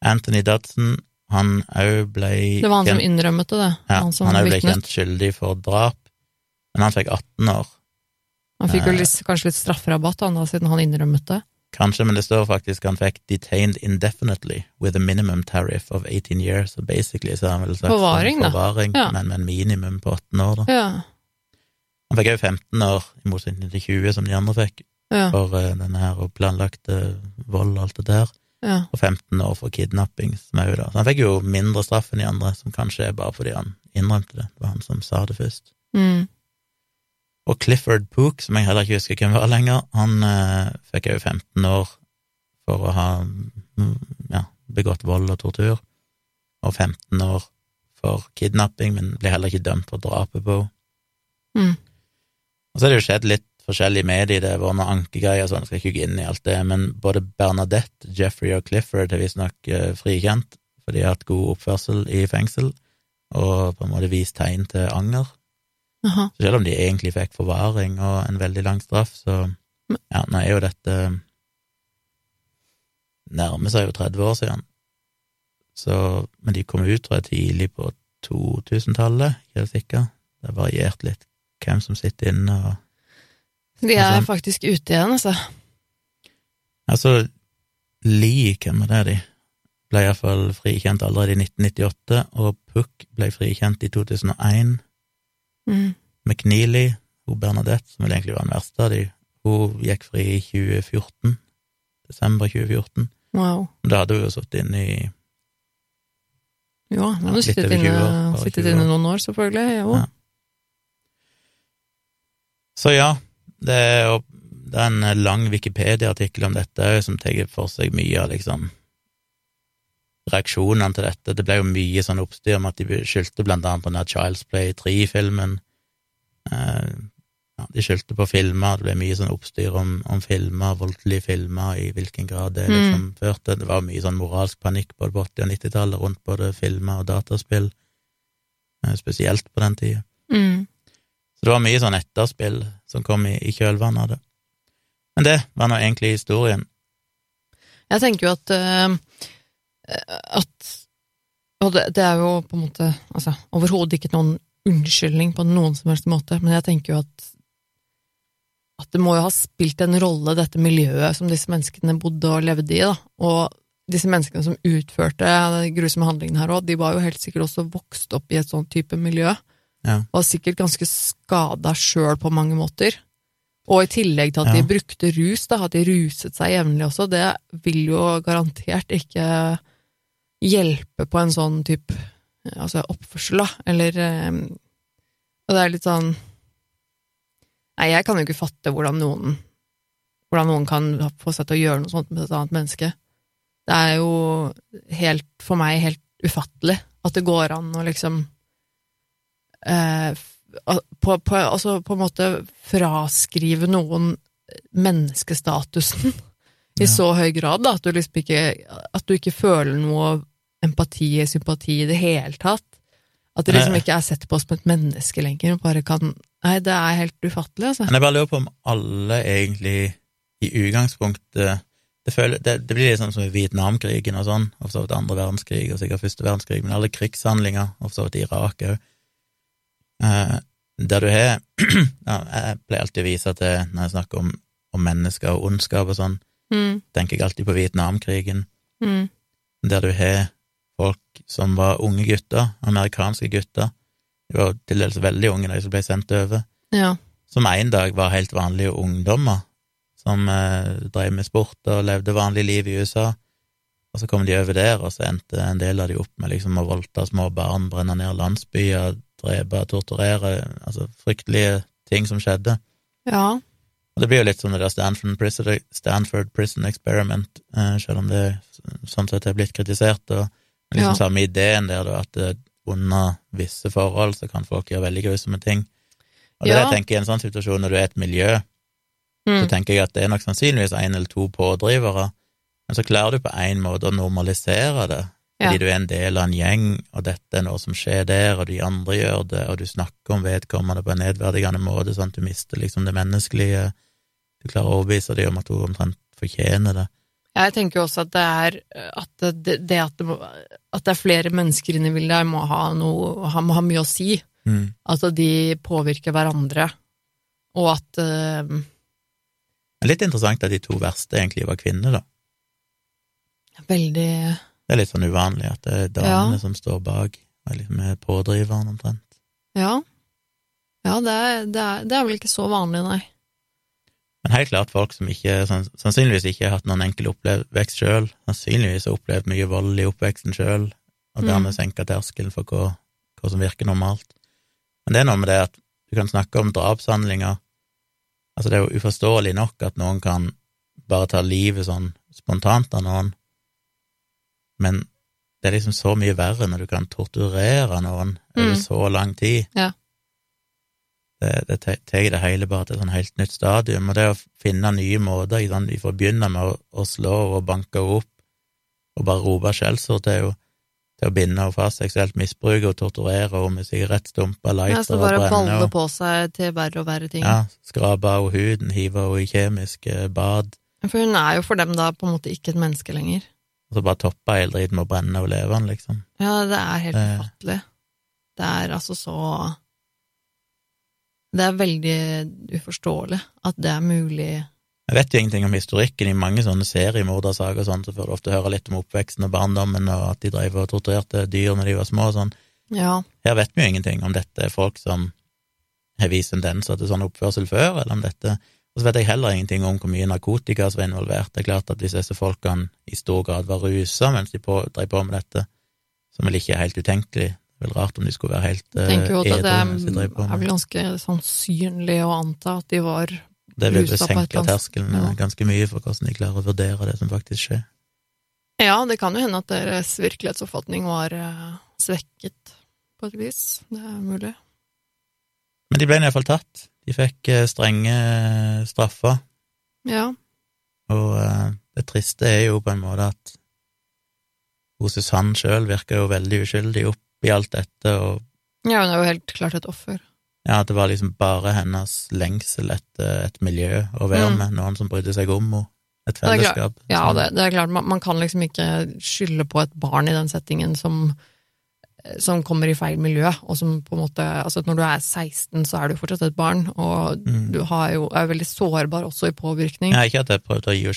Anthony Dudson, han òg ble Det var han som kjent- innrømmet det, det. ja, han som han òg ble kjent skyldig for drap, men han fikk 18 år. Han fikk jo Eh. litt, kanskje litt strafferabatt han da, siden han innrømmet det. Kanskje, men det står faktisk han fikk detained indefinitely with a minimum tariff of 18 years, så basically så er han vel slags Forvaring, forvaring, Ja. men med en minimum på 18 år, da. Ja. Han fikk òg 15 år, i motsetning til 20 som de andre fikk, Ja. for uh, denne her og planlagte vold og alt det der, ja. og 15 år for kidnapping, som er jo da. Så han fikk jo mindre straff enn de andre, som kanskje er bare fordi han innrømte det. Det var han som sa det først. Mm. Og Clifford Pook, som jeg heller ikke husker hvem var lenger, han eh, fikk òg 15 år for å ha mm, ja, begått vold og tortur, og 15 år for kidnapping, men ble heller ikke dømt for drapet på henne. Mm. Og så er det jo skjedd litt forskjellig med de, det har vært noen ankegreier og sånn, jeg skal ikke gå inn i alt det, men både Bernadette, Jeffrey og Clifford har visstnok eh, frikjent, for de har hatt god oppførsel i fengsel, og på en måte vist tegn til anger. Jaha. Så selv om de egentlig fikk forvaring og en veldig lang straff, så ja, nå er jo dette nærmer seg jo 30 år siden. Så, men de kom ut, tror jeg, tidlig på 2000-tallet, ikke sikker. Det har variert litt hvem som sitter inne og De er Altså- faktisk ute igjen, altså. Altså, Lee, hvem er det de? Ble iallfall frikjent allerede i 1998, og Puck ble frikjent i 2001. Mm. McNeely, hun Bernadette, som vel egentlig var den verste av de, hun gikk fri i 2014, desember 2014. Wow. Da hadde hun jo sittet inne i Ja, hun hadde sittet, over 20 inne, år, sittet inne noen år, selvfølgelig. Jo. Ja. Så ja, det er, det er en lang Wikipedia-artikkel om dette som tar for seg mye av liksom reaksjonene til dette. Det ble jo mye sånn oppstyr med at de skyldte blant annet på den Child's Play 3-filmen. Eh, ja, de skyldte på filmer, det ble mye sånn oppstyr om, om filmer, voldelige filmer, i hvilken grad det liksom førte. Det var mye sånn moralsk panikk både på 80- og 90-tallet rundt både filmer og dataspill, eh, spesielt på den tida. Mm. Så det var mye sånn etterspill som kom i, i kjølvannet av det. Men det var nå egentlig historien. Jeg tenker jo at eh, at Og det, det er jo på en måte altså, overhodet ikke noen unnskyldning på noen som helst måte, men jeg tenker jo at at det må jo ha spilt en rolle, dette miljøet som disse menneskene bodde og levde i, da. Og disse menneskene som utførte de grusomme handlingene her òg, de var jo helt sikkert også vokst opp i et sånn type miljø. Ja. Og var sikkert ganske skada sjøl på mange måter. Og i tillegg til at Ja. de brukte rus, da, at de ruset seg jevnlig også, det vil jo garantert ikke hjelpe på en sånn type altså oppførsel, da, eller eh, Og det er litt sånn Nei, jeg kan jo ikke fatte hvordan noen hvordan noen kan få seg til å gjøre noe sånt med et annet menneske. Det er jo helt, for meg, helt ufattelig at det går an å liksom eh, på, på, altså på en måte fraskrive noen menneskestatusen i Ja. så høy grad, da, at du liksom ikke At du ikke føler noe empati, sympati i det hele tatt. At det liksom ikke er sett på som et menneske lenger, og bare kan Nei, det er helt ufattelig, altså. Men jeg bare lurer på om alle egentlig i utgangspunktet det, føler, det, det blir litt sånn som i Vietnamkrigen og sånn, og for så vidt andre verdenskrig og sikkert første verdenskrig, men alle krigshandlinger, og for så vidt Irak òg, eh, der du har ja, Jeg pleier alltid å vise til, når jeg snakker om, om mennesker og ondskap og sånn, Mm, tenker jeg alltid på Vietnamkrigen, mm, der du har folk som var unge gutter, amerikanske gutter, de var til dels veldig unge, de som ble sendt over, ja. som en dag var helt vanlige ungdommer, som eh, drev med sport og levde vanlig liv i USA. Og så kom de over der, og så endte en del av de opp med liksom å voldta små barn, brenne ned landsbyer, drepe, torturere, altså fryktelige ting som skjedde. Ja. Og det blir jo litt som det der Stanford Prison, Stanford Prison Experiment, eh, selv om det sånn sett er blitt kritisert, og liksom Ja. samme ideen der, da, at eh, under visse forhold så kan folk gjøre veldig grusomme ting. Og det Ja. jeg tenker i en sånn situasjon, når du er et miljø, så Mm. tenker jeg at det er nok sannsynligvis en eller to pådrivere, men så klarer du på en måte å normalisere det, fordi Ja. du er en del av en gjeng, og dette er noe som skjer der, og de andre gjør det, og du snakker om vedkommende på en nedverdigende måte, sånn at du mister liksom det menneskelige, du klarer å overbevise dem om at hun omtrent fortjener det. Jeg tenker jo også at det er at det, det at, det, må- at det er flere mennesker inne i bildet, må ha, noe, ha- må ha mye å si. Mm. At de påvirker hverandre, og at Men litt interessant at de to verste egentlig var kvinner, da. Veldig Det er litt sånn uvanlig at det er damene Ja. som står bak, og liksom er pådriveren omtrent. Ja. Ja, det er, det, er, det er vel ikke så vanlig, nei. Men helt klart folk som ikke, sannsynligvis ikke har hatt noen enkel oppvekst sjøl, sannsynligvis har opplevd mye vold i oppveksten sjøl, og dermed Mm. senka terskelen for hva, hva som virker normalt. Men det er noe med det at du kan snakke om drapshandlinger Altså, det er jo uforståelig nok at noen kan bare ta livet sånn spontant av noen, men det er liksom så mye verre når du kan torturere noen over Mm. så lang tid. Ja. Det, det tar det hele bare til et sånn helt nytt stadium, og det å finne nye måter i sånn, Vi får begynne med å, å slå og banke henne opp og bare rope skjellsord til henne, til å binde henne fast, seksuelt misbruke og torturere henne med sigarettstumper, Ja, lighter så og bare brenne balle på seg til verre og verre ting. Ja, skrape av henne huden, hive henne i kjemiske bad, For hun er jo for dem da på en måte ikke et menneske lenger. og så bare toppe hele driten med å brenne henne levende, liksom. Ja, det er helt ufattelig. Det... Det er altså så Det er veldig uforståelig at det er mulig Jeg vet jo ingenting om historikken i mange sånne seriemordersaker sånn, så får du ofte høre litt om oppveksten og barndommen, og at de drev og torturerte dyr når de var små og sånn. Ja. Her vet vi jo ingenting om dette er folk som har vist tendenser til sånn oppførsel før, eller om dette Og så vet jeg heller ingenting om hvor mye narkotika som var involvert. Det er klart at hvis disse folkene i stor grad var rusa mens de på, drev på med dette, som vel ikke er helt utenkelig, er vel rart om de skulle være helt Jeg tenker jo eh, at det edru mens de drev på er vel ganske sannsynlig å anta at de var det. vil vel senke terskelen ja. ganske mye for hvordan de klarer å vurdere det som faktisk skjer. Ja, det kan jo hende at deres virkelighetsoppfatning var eh, svekket på et vis. Det er mulig. Men de ble iallfall tatt. De fikk eh, strenge eh, straffer. Ja. Og eh, det triste er jo på en måte at hun Susann sjøl virker jo veldig uskyldig oppi alt dette, og ja, hun er jo helt klart et offer. ja, at det var liksom bare hennes lengsel etter et miljø å være Mm. med, noen som brydde seg om henne, et Det fellesskap. Ja, det, det er klart, man, man kan liksom ikke skylde på et barn i den settingen som, som kommer i feil miljø, og som på en måte Altså, når du er 16, så er du fortsatt et barn, og Mm. du har jo, er veldig sårbar også i påvirkning. Ja, ikke at jeg prøvde å gi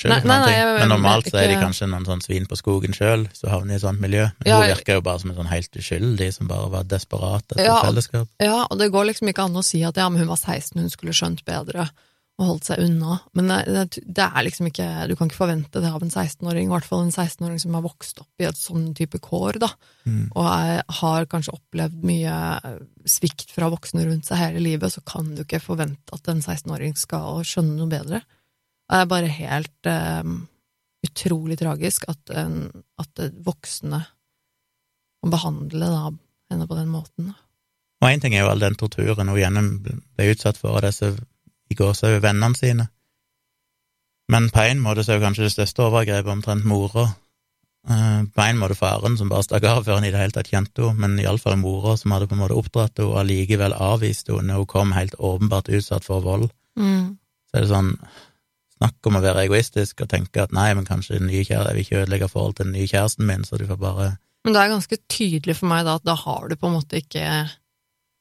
jeg- men normalt så er de kanskje noen sånn svin på skogen sjøl, du havner i et sånt miljø. Men Ja, hun virker jo bare som en sånn helt uskyldig, som bare var desperat etter Ja. fellesskap. Ja, og det går liksom ikke an å si at ja, men hun var 16, hun skulle skjønt bedre og holdt seg unna. Men det, det, er liksom ikke Du kan ikke forvente det av en 16-åring, i hvert fall en 16-åring som har vokst opp i et sånn type kår, da, Mm. og er, har kanskje opplevd mye svikt fra voksne rundt seg hele livet, så kan du ikke forvente at en 16-åring skal skjønne noe bedre. Det er bare helt um, utrolig tragisk at, um, at voksne må behandle da, henne på den måten. Og én ting er jo all den torturen hun ble utsatt for av disse i gåsehud vennene sine, men på en måte så er jo kanskje det største overgrepet omtrent mora. Eh, På en måte faren som bare stakk av før han i det hele tatt kjente henne, men iallfall mora som hadde på en måte oppdratt henne og allikevel avvist henne når hun kom helt åpenbart utsatt for vold. Mm. Så er det sånn Snakk om å være egoistisk og tenke at nei, men kanskje den nye kjæresten, jeg vil ikke ødelegge forholdet til den nye kjæresten min, så du får bare Men det er ganske tydelig for meg da at da har du på en måte ikke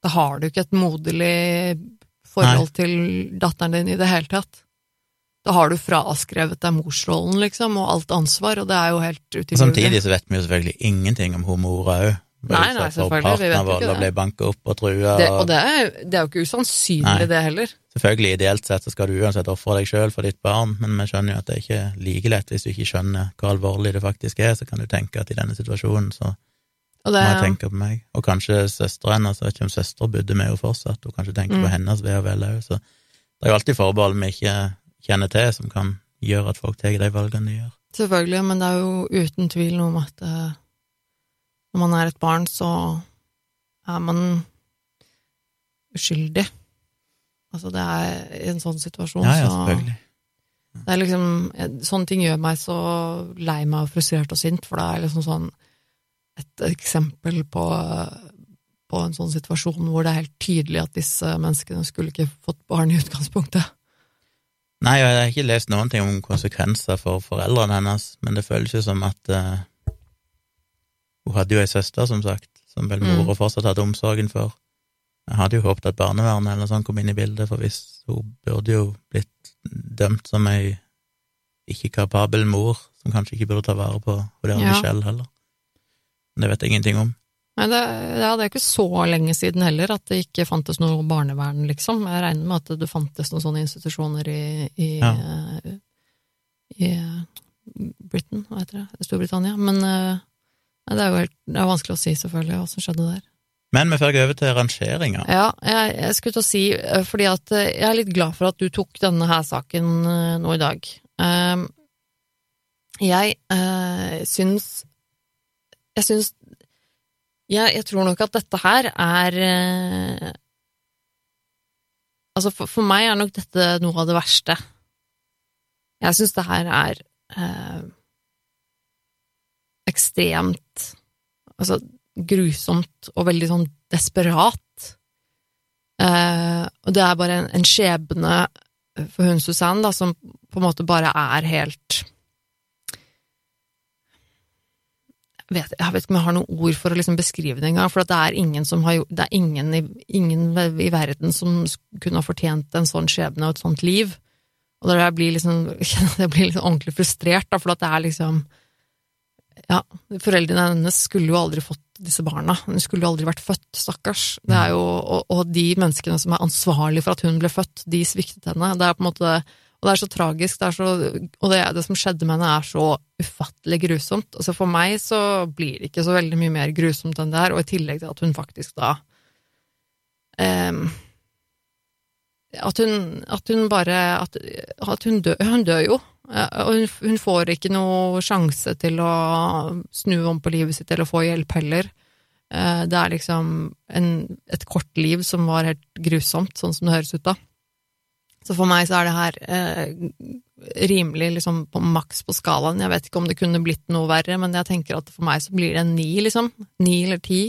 Da har du ikke et moderlig forhold til datteren din i det hele tatt. Da har du fraskrevet deg morsrollen, liksom, og alt ansvar, og det er jo helt utilgivelig. Samtidig så vet vi jo selvfølgelig ingenting om hun mora òg. Nei, nei, selvfølgelig, vi vet ikke det. ble banka opp og trua. Det, og det er, det er jo ikke usannsynlig, Nei. det heller. Selvfølgelig, ideelt sett så skal du uansett ofre deg sjøl for ditt barn, men vi skjønner jo at det er ikke like lett hvis du ikke skjønner hvor alvorlig det faktisk er, så kan du tenke at i denne situasjonen så Og det, jeg tenker på meg. Og kanskje søstera hennes, jeg vet ikke om søstera bodde med henne fortsatt, og kanskje tenker Mm. på hennes ve og vel òg, så det er jo alltid forbehold vi ikke kjenner til, som kan gjøre at folk tar de valgene de gjør. selvfølgelig, men det er jo uten tvil noe om at eh, når man er et barn, så er man uskyldig. Altså, det er i en sånn situasjon, Ja, ja, så. Det er liksom, sånne ting gjør meg så lei meg og frustrert og sint, for det er liksom sånn et eksempel på, på en sånn situasjon hvor det er helt tydelig at disse menneskene skulle ikke fått barn i utgangspunktet. Nei, jeg har ikke lest noen ting om konsekvenser for foreldrene hennes, men det føles jo som at uh, Hun hadde jo ei søster, som sagt, som vel Mm. mora fortsatt hadde omsorgen for. Jeg hadde jo håpet at barnevernet eller sånt kom inn i bildet, for hvis hun burde jo blitt dømt som ei ikke-kapabel mor, som kanskje ikke burde ta vare på der Ja. selv heller. Det vet jeg ingenting om. Men det, ja, det er ikke så lenge siden heller at det ikke fantes noe barnevern, liksom. Jeg regner med at det fantes noen sånne institusjoner i, i, Ja. i eh, Britain, hva heter det, Storbritannia. Men eh, det er jo helt, det er vanskelig å si, selvfølgelig, hva som skjedde der. Men vi får gå over til rangeringa. Ja, jeg, jeg skulle til å si, eh, fordi at jeg er litt glad for at du tok denne her saken nå i dag. Jeg syns Jeg syns jeg, jeg tror nok at dette her er eh, Altså, for, for meg er nok dette noe av det verste. Jeg syns det her er eh, ekstremt Altså grusomt og veldig sånn desperat. Eh, og det er bare en, en skjebne for hun Susanne, da, som på en måte bare er helt jeg vet, jeg vet ikke om jeg har noen ord for å liksom beskrive det engang, for det er ingen har Det er ingen i, ingen i verden som kunne ha fortjent en sånn skjebne og et sånt liv. Og det blir liksom Jeg blir liksom ordentlig frustrert, da, for at det er liksom Ja, foreldrene hennes skulle jo aldri fått disse barna. Hun skulle jo aldri vært født, stakkars. Det er jo, og, og de menneskene som er ansvarlige for at hun ble født, de sviktet henne. Det er på en måte og det er så tragisk, det er så, og det, det som skjedde med henne er så ufattelig grusomt. Altså For meg så blir det ikke så veldig mye mer grusomt enn det her, og i tillegg til at hun faktisk da um, at, hun, at hun bare At, at hun, dør, hun dør jo. Eh, Og hun, hun får ikke noe sjanse til å snu om på livet sitt eller få hjelp heller. Eh, Det er liksom en, et kort liv som var helt grusomt, sånn som det høres ut da. Så for meg så er det her eh, rimelig liksom på maks på skalaen. Jeg vet ikke om det kunne blitt noe verre, men jeg tenker at for meg så blir det en ni, liksom. Ni eller ti.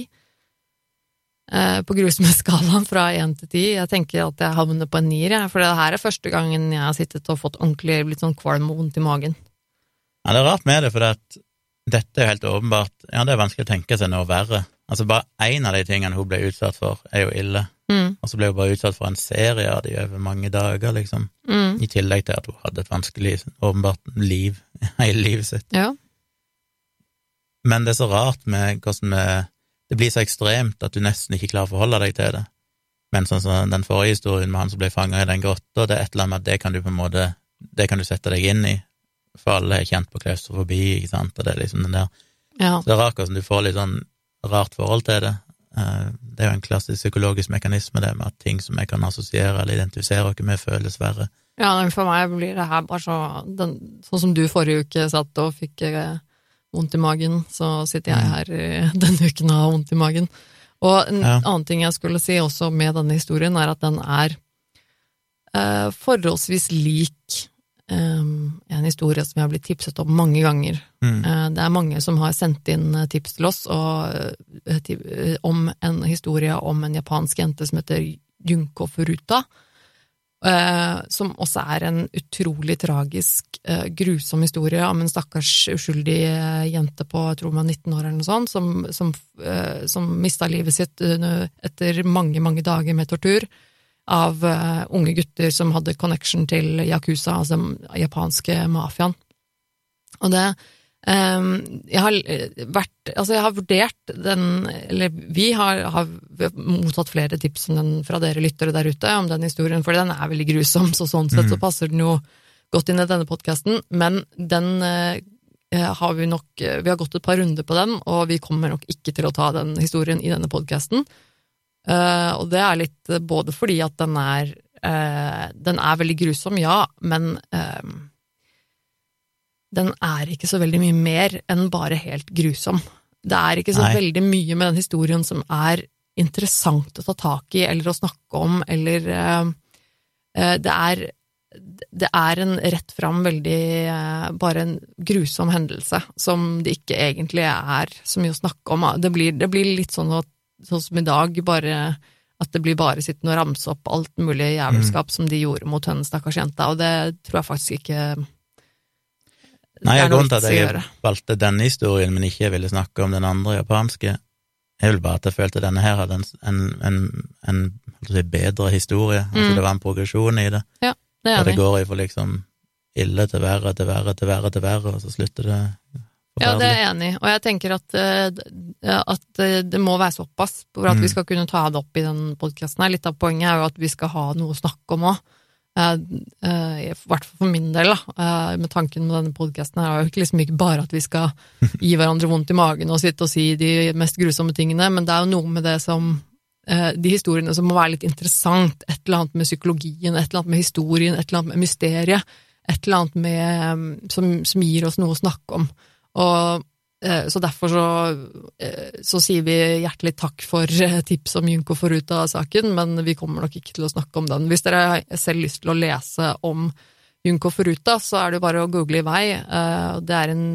Eh, på grusomhetsskalaen fra én til ti. Jeg tenker at jeg havner på en nier, jeg, for det her er første gangen jeg har sittet og fått ordentlig blitt sånn kvalm og vondt i magen. Ja, det er rart med det, for dette er jo helt åpenbart Ja, det er vanskelig å tenke seg noe verre. Altså, bare én av de tingene hun ble utsatt for, er jo ille. Mm, Og så ble hun bare utsatt for en serie av de over mange dager, liksom. mm, I tillegg til at hun hadde et vanskelig, åpenbart liv hele livet sitt. ja. Men det er så rart med hvordan vi Det blir så ekstremt at du nesten ikke klarer å forholde deg til det. Men sånn som den forrige historien med han som ble fanga i den grotta, det er et eller annet med at det kan du på en måte Det kan du sette deg inn i, for alle er kjent på klaustrofobi, ikke sant, og det er liksom den der ja. Så det er rart hvordan du får litt sånn rart forhold til det. Eh, Det er jo en klassisk psykologisk mekanisme, det med at ting som jeg kan assosiere eller identifisere oss med, føles verre. Ja, for meg blir det her bare så den, Sånn som du forrige uke satt og fikk eh, vondt i magen, så sitter jeg Mm. her denne uken og har vondt i magen. Og en Ja. annen ting jeg skulle si også med denne historien, er at den er eh, forholdsvis lik eh, en historie som jeg har blitt tipset om mange ganger. Mm. Eh, det er mange som har sendt inn eh, tips til oss og, eh, om en historie om en japansk jente som heter Junko Furuta. som også er en utrolig tragisk, grusom historie om en stakkars uskyldig jente på jeg tror man 19 år eller noe sånt, som, som, som mista livet sitt etter mange, mange dager med tortur av eh, unge gutter som hadde connection til Yakuza, altså den japanske mafiaen. Og det um, jeg har eh, vært Altså, jeg har vurdert den Eller vi har, har mottatt flere tips om den fra dere lyttere der ute, om den historien, for den er veldig grusom, så sånn sett så passer den jo godt inn i denne podkasten. Men den eh, har vi nok Vi har gått et par runder på den, og vi kommer nok ikke til å ta den historien i denne podkasten. Og det er litt både fordi at den er Den er veldig grusom, ja, men uh, den er ikke så veldig mye mer enn bare helt grusom. Det er ikke så Nei. veldig mye med den historien som er interessant å ta tak i eller å snakke om, eller eh, eh, Det er det er en rett fram veldig eh, bare en grusom hendelse som det ikke egentlig er så mye å snakke om. Det blir, det blir litt sånn, at, sånn som i dag, bare at det blir bare sittende og ramse opp alt mulig jævelskap som de gjorde mot henne stakkars jenta, og det tror jeg faktisk ikke Nei, noe grunnen til at jeg valgte denne historien, men ikke ville snakke om den andre japanske, er vel bare at jeg følte denne her hadde en, en, en, en si, bedre historie. Altså Mm. det var en progresjon i det. Ja, Det er det det går ifra liksom ille til verre til verre til verre til verre, og så slutter det Ja, det er jeg enig i, og jeg tenker at, eh, at eh, det må være såpass for at Mm. vi skal kunne ta det opp i den podkasten her. Litt av poenget er jo at vi skal ha noe å snakke om òg. I hvert fall for min del, da. Eh, Med tanken med denne podkasten her er jo liksom ikke bare at vi skal gi hverandre vondt i magen og sitte og si de mest grusomme tingene, men det er jo noe med det som eh, de historiene som må være litt interessant. Et eller annet med psykologien, et eller annet med historien, et eller annet med mysteriet. Et eller annet med, eh, som, som gir oss noe å snakke om. Og eh, så derfor så, eh, så sier vi hjertelig takk for eh, tips om Junko Foruta-saken, men vi kommer nok ikke til å snakke om den. Hvis dere har selv lyst til å lese om Junko Foruta, så er det jo bare å google i vei. Det er en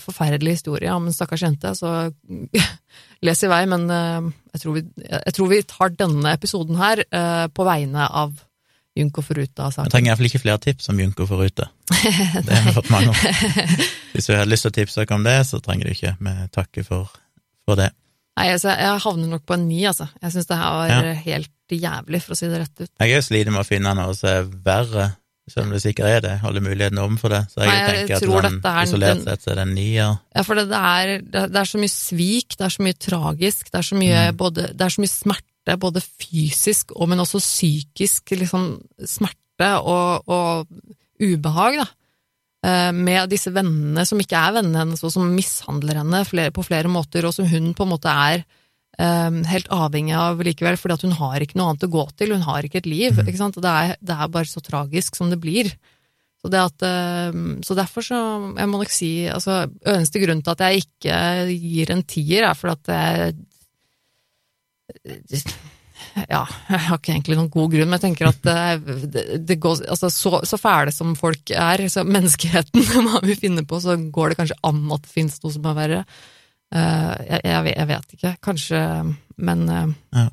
forferdelig historie om en stakkars jente, så les i vei, men jeg tror vi, jeg tror vi tar denne episoden her på vegne av Junko Jeg Foruta-saken. trenger iallfall ikke flere tips om Junko forute. Det har vi fått mange om. Hvis du har lyst til å tipse dere om det, så trenger du ikke. Vi takker for, for det. Nei, altså, jeg havner nok på en ni, altså. Jeg syns det her var Ja. helt jævlig, for å si det rett ut. Jeg er sliter med å finne noe som er verre, selv om det sikkert er det. Holder muligheten overfor det. Så jeg Nei, jeg tenker at tror sånn, er isolert den- sett så er det en nier. Ja, for det, det, er, det, det er så mye svik, det er så mye tragisk, det er så mye, Mm. både, det er så mye smerte, både fysisk og, men også psykisk liksom, smerte og, og ubehag, da. Eh, Med disse vennene som ikke er vennene hennes, og som mishandler henne på flere måter, og som hun på en måte er eh, helt avhengig av likevel, fordi hun har ikke noe annet å gå til, hun har ikke et liv, Mm. ikke sant? Det er, det er bare så tragisk som det blir. Så, det at, eh, så derfor så, jeg må nok si, altså, eneste grunn til at jeg ikke gir en tier, er fordi at jeg ja, jeg har ikke egentlig noen god grunn, men jeg tenker at det, det, det går, altså, så, så fæle som folk er, så menneskeheten hva vi finner på, så går det kanskje an at det finnes noe som er verre. Uh, jeg, jeg, jeg vet ikke, kanskje, men uh, Ja.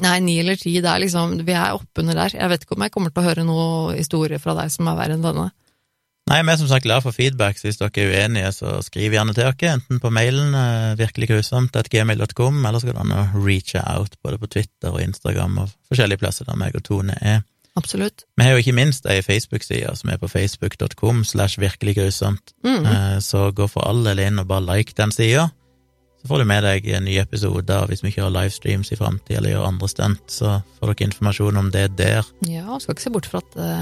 Nei, ni eller ti, det er liksom, vi er oppunder der. Jeg vet ikke om jeg kommer til å høre noe historie fra deg som er verre enn denne. Nei, vi er som sagt glad for feedback, så hvis dere er uenige, så skriv gjerne til oss, enten på mailen eh, virkeliggrusomt.gmail.com, eller så kan dere reache out både på Twitter og Instagram og forskjellige plasser der meg og Tone er. Absolutt. Vi har jo ikke minst ei Facebook-side som er på facebook.com slash virkeliggrusomt, Mm. Eh, så gå for all del inn og bare like den sida. Så får du med deg nye episoder, og hvis vi har livestreams i framtida eller gjør andre stunt, så får dere informasjon om det der. Ja, skal ikke se bort fra at det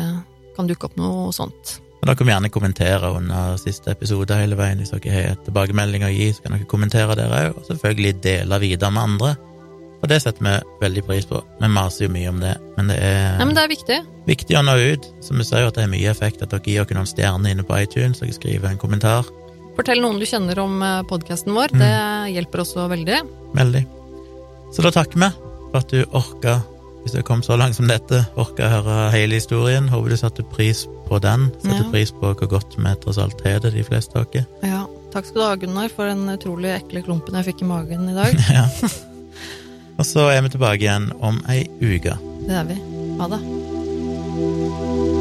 kan dukke opp noe sånt. Og da kan vi gjerne kommentere under siste episode hele veien. Hvis dere har tilbakemelding å gi, så kan dere kommentere der òg, og selvfølgelig dele videre med andre. Og det setter vi veldig pris på. Vi maser jo mye om det, men det er, Nei, men det er viktig. viktig å nå ut. Som vi sier, at det er mye effekt at dere gir oss noen stjerner inne på iTunes, dere skriver en kommentar. Fortell noen du kjenner om podkasten vår, Mm. det hjelper også veldig. Veldig. Så da takker vi for at du orka, hvis du kom så langt som dette, orka å høre hele historien. Håper du satte pris på den. Setter Ja. pris på hvor godt vi tross alt har det, de fleste av oss. Ja, takk skal du ha, Gunnar, for den utrolig ekle klumpen jeg fikk i magen i dag. ja. Og så er vi tilbake igjen om ei uke. Det er vi. Ha det.